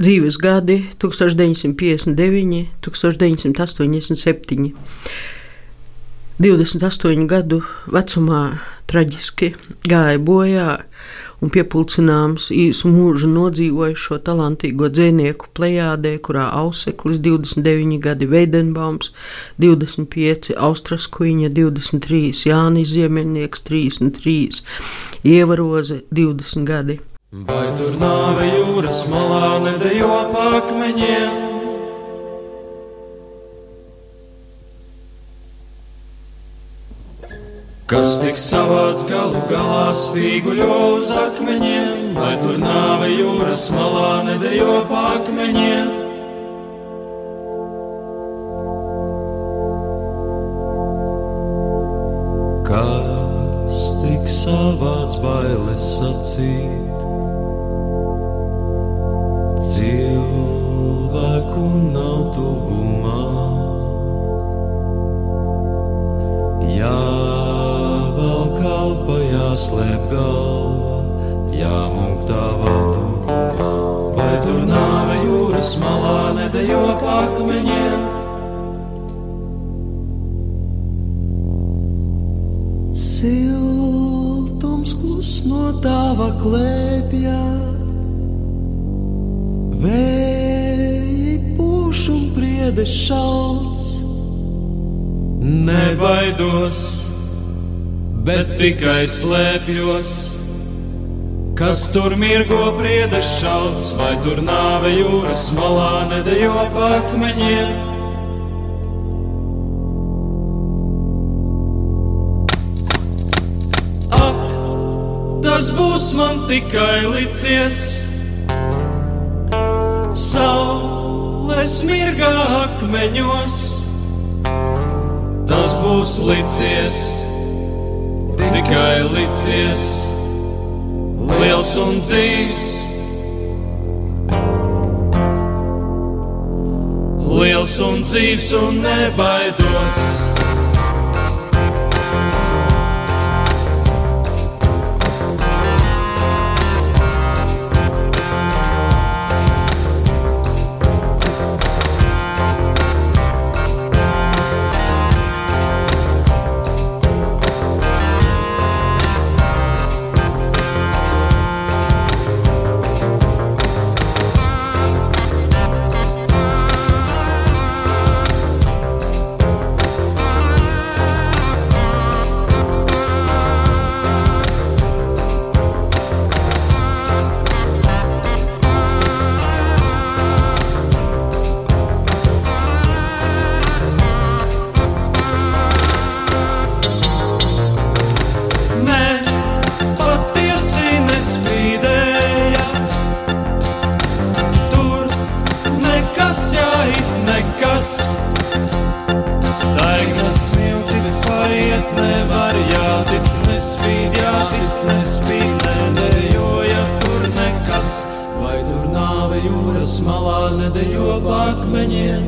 Dzīves gadi 1959, 1987. 28 gadu vecumā traģiski gāja bojā un piepildījums īsu mūžu nodzīvojušo talantīgo dzinieku plejādē, kurā Auseklis 29 gadi, Veidenbaums 25, Austras Kuiņa 23, Jānis Ziemeļnieks 33, Ievaroze 20 gadi. Vai tur nāve jūras malā nedejo pakmeņiem? Kas tik savāds galu galā spīguļo uz akmeņiem, vai tur nāve jūras malā nedejo pakmeņiem? Kas tik savāds bailes sacīt? Cilvēku nav tuvumā. Jāvelk kalpa, jāslēp galva, jāmūk tavā tuvumā. Vai tur nāve jūras malā nedejo pakmeņiem? Siltums klus no tava klēpjā. Un priedes šalts. Nebaidos, bet tikai slēpjos. Kas tur mirgo priedes šalts, vai tur nāve jūras malā nedejo pakmeņiem? Ak, tas būs man tikai licies! Saule smirgā akmeņos, tas būs licies, tikai licies, liels un dzīves. Liels un dzīves un nebaidos. akmeņiem,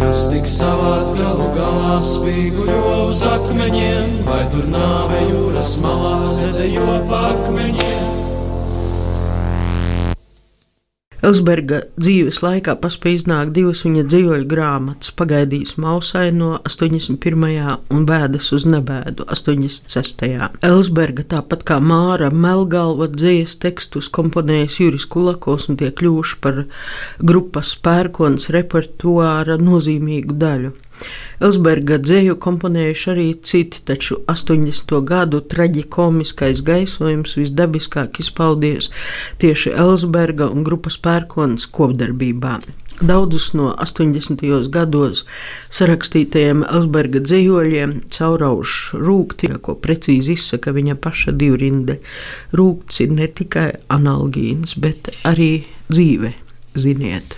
kas tik savāds galu galā spīguļo uz akmeņiem, vai tur nāve jūras malā nedejo pa akmeņiem. Elsberga dzīves laikā paspēja iznākt divas viņa dzīvoļu grāmatas - Pagaidīs mausai no 81. un Bēdas uz nebēdu 86. Elsberga, tāpat kā Māra Melgalva dzīves tekstus komponējis Juris Kulakos un tie kļuvuši par grupas pērkons repertuāra nozīmīgu daļu. Elsberga dzēju komponējuši arī citi, taču 80. gadu traģikomiskais gaisojums visdabiskāk izpaudies tieši Elsberga un grupas pērkons kopdarbībā. Daudzus no 80. gados sarakstītajiem Elsberga dzīvoļiem caurauž rūkti, ko precīzi izsaka viņa paša divrinde. Rūkts ir ne tikai analgīns, bet arī dzīve, ziniet.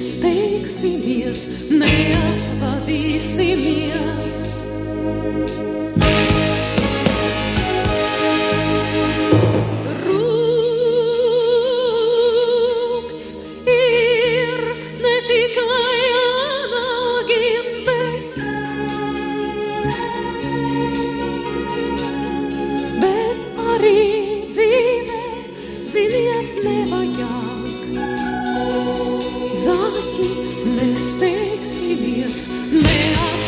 Nesteigsimies, neaiz. They are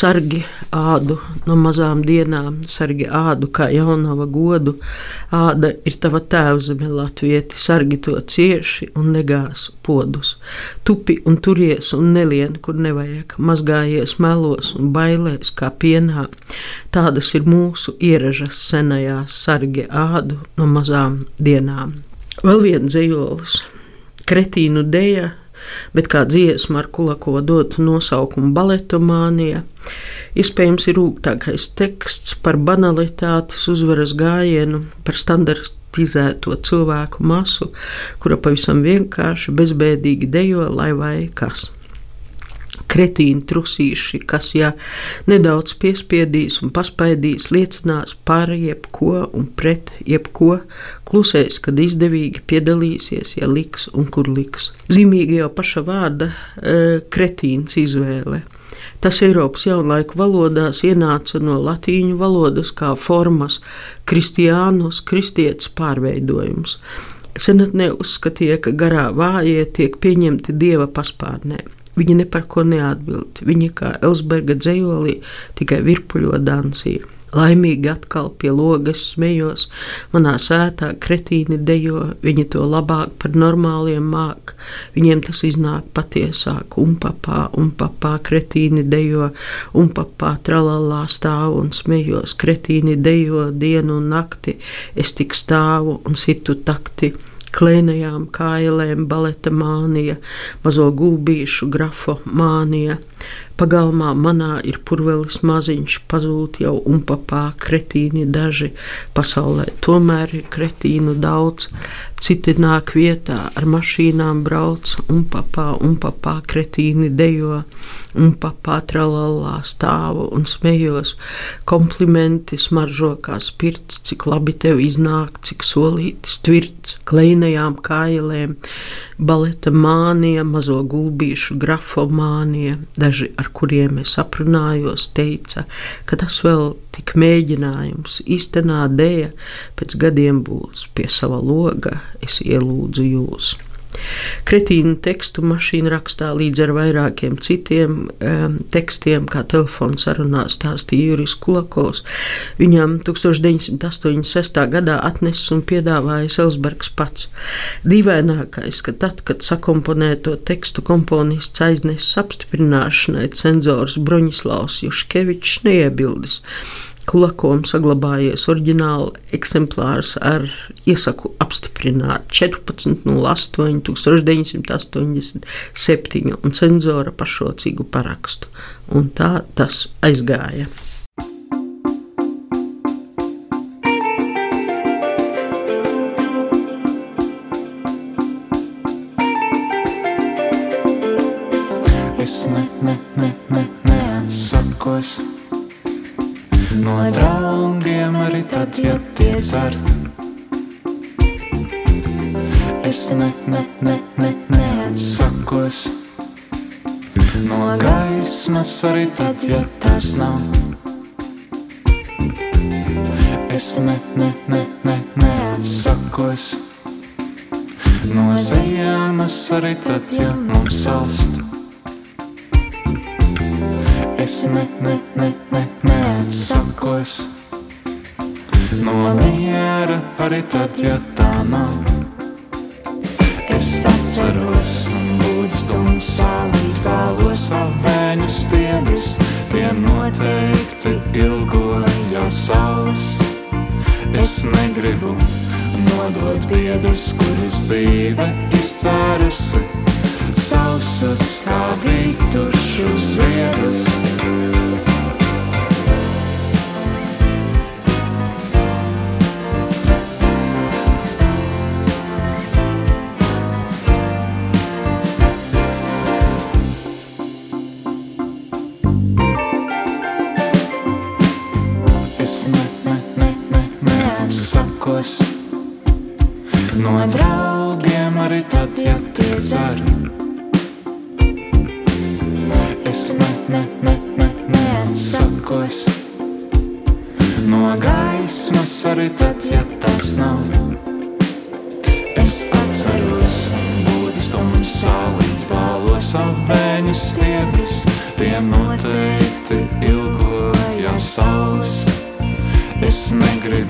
sargi ādu no mazām dienām, sargi ādu kā jaunava godu. Āda ir tava tēvzeme, latvieti, sargi to cieši un negās podus. Tupi un turies un nelien, kur nevajag, mazgājies melos un bailēs kā pienā. Tādas ir mūsu ieražas senajās sargi ādu no mazām dienām. Vēl viens dzīvolis, kretīnu deja bet kā dziesma ar Kulakovu dotu nosaukumu baletomānija. Iespējams, ir rūgtākais teksts par banalitātes uzvaras gājienu, par standartizēto cilvēku masu, kura pavisam vienkārši bezbēdīgi dejo, lai vai kas kretīni trusīši, kas, ja nedaudz piespiedīs un paspaidīs, liecinās par jebko un pret jebko, klusēs, kad izdevīgi piedalīsies, ja liks un kur liks. Zīmīgi jau paša vārda e, kretīns izvēle. Tas Eiropas jaunlaiku valodās ienāca no latīņu valodas kā formas kristiānus, kristietis pārveidojums. Senatnē uzskatīja, ka garā vājie tiek pieņemti dieva paspārnē. Viņa ne par ko neatbild. Viņa kā Elsberga dzējolī tikai virpuļo dansīja. Laimīgi atkal pie logas smējos, manā sētā kretīni dejo, viņi to labāk par normāliem māk, viņiem tas iznāk patiesāk, un papā, un papā kretīni dejo, un papā tralalā stāvu un smējos, kretīni dejo dienu un nakti, es tik stāvu un situ takti klēnajām kailēm, baleta mānija, mazo gulbīšu grafomānija, Pagalmā manā ir purvelis maziņš, pazūd jau un papā kretīni daži. Pasaulē tomēr ir kretīnu daudz, citi nāk vietā, ar mašīnām brauc, un papā, un papā kretīni dejo, un papā tralalā stāvu un smējos. Komplimenti smaržo kā spirts, cik labi tev iznāk, cik solītis tvirts, kleinajām kailēm baleta mānija, mazo gulbīšu grafomānija, daži ar kuriem es aprunājos, teica, ka tas vēl tik mēģinājums, īstenā dēja pēc gadiem būs pie sava loga, es ielūdzu jūs. Kretīnu tekstu mašīna rakstā līdz ar vairākiem citiem um, tekstiem, kā telefons sarunā stāstīja Juris Kulakovs. Viņam 1986. gadā atnesis un piedāvāja Elsbergs pats. Dīvainākais, ka tad, kad sakomponēto tekstu komponists aiznesis apstiprināšanai, cenzors Broņislavs Juškevičs neiebildes. Kulakom saglabājies oriģināla eksemplārs ar iesaku apstiprināt 14.08. 1987 un cenzora pašrocīgu parakstu. Un tā tas aizgāja. Es ne, ne, ne, ne, ne, saku es no draugiem arī tad, ja tie cer. Es ne, ne, ne, ne, neatsaku es no gaismas arī tad, ja tas nav. Es ne, ne, ne, ne, neatsaku es no ziemas arī tad, ja mums salst. Es ne, ne, ne, ne, neatsaku es no miera arī tad, ja tā nav. Es atceros, būdas tumsā līdz vēlos avēņu stiebris, tie noteikti ilgoja savus. Es negribu nodot biedrus, kurus dzīve izcērusi, sausus kā brītušu ziedus.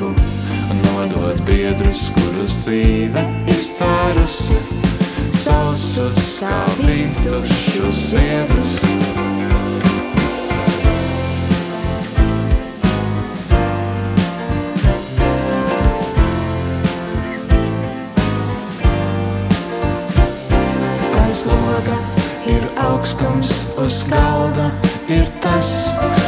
Negribu nodot biedrus, kurus dzīve izcērusi, sausus kā vītušus ziedus. Aiz loga augstums uz galda ir tas, un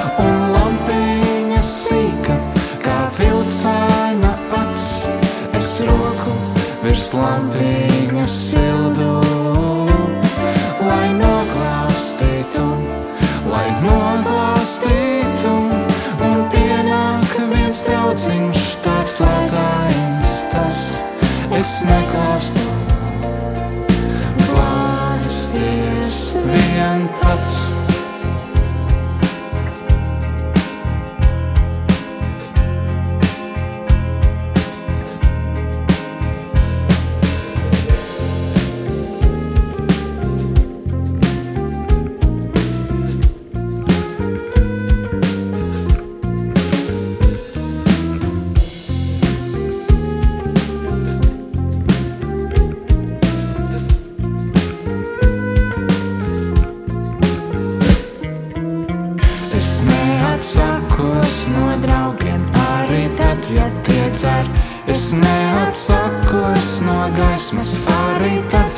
virs lampiņas sildu, lai noklāstītu, lai noklāstītu, un pienāk viens trauciņš tāds lētājums tas, es neklāstu. vien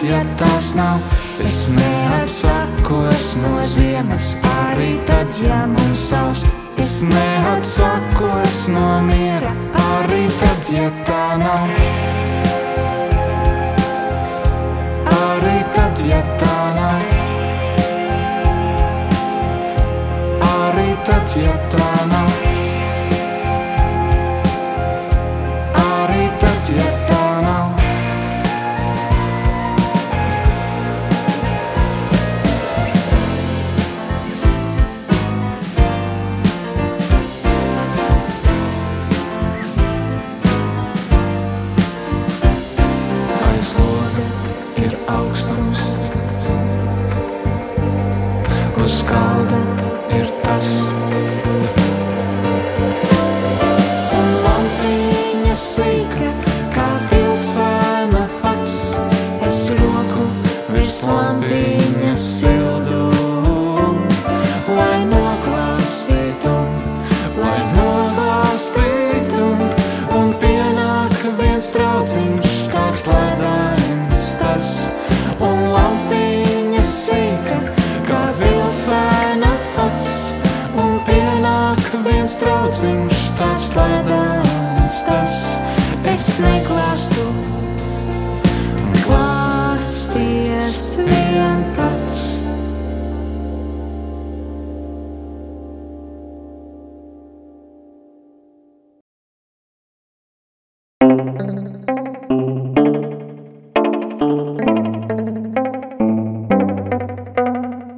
ja tās nav. Es neatsakos no ziemas, arī tad, ja mums saust. Es neatsakos no miera, arī tad, ja tā nav. Arī tad, ja tā nav. Arī tad, ja tā nav. Arī tad, ja tā nav.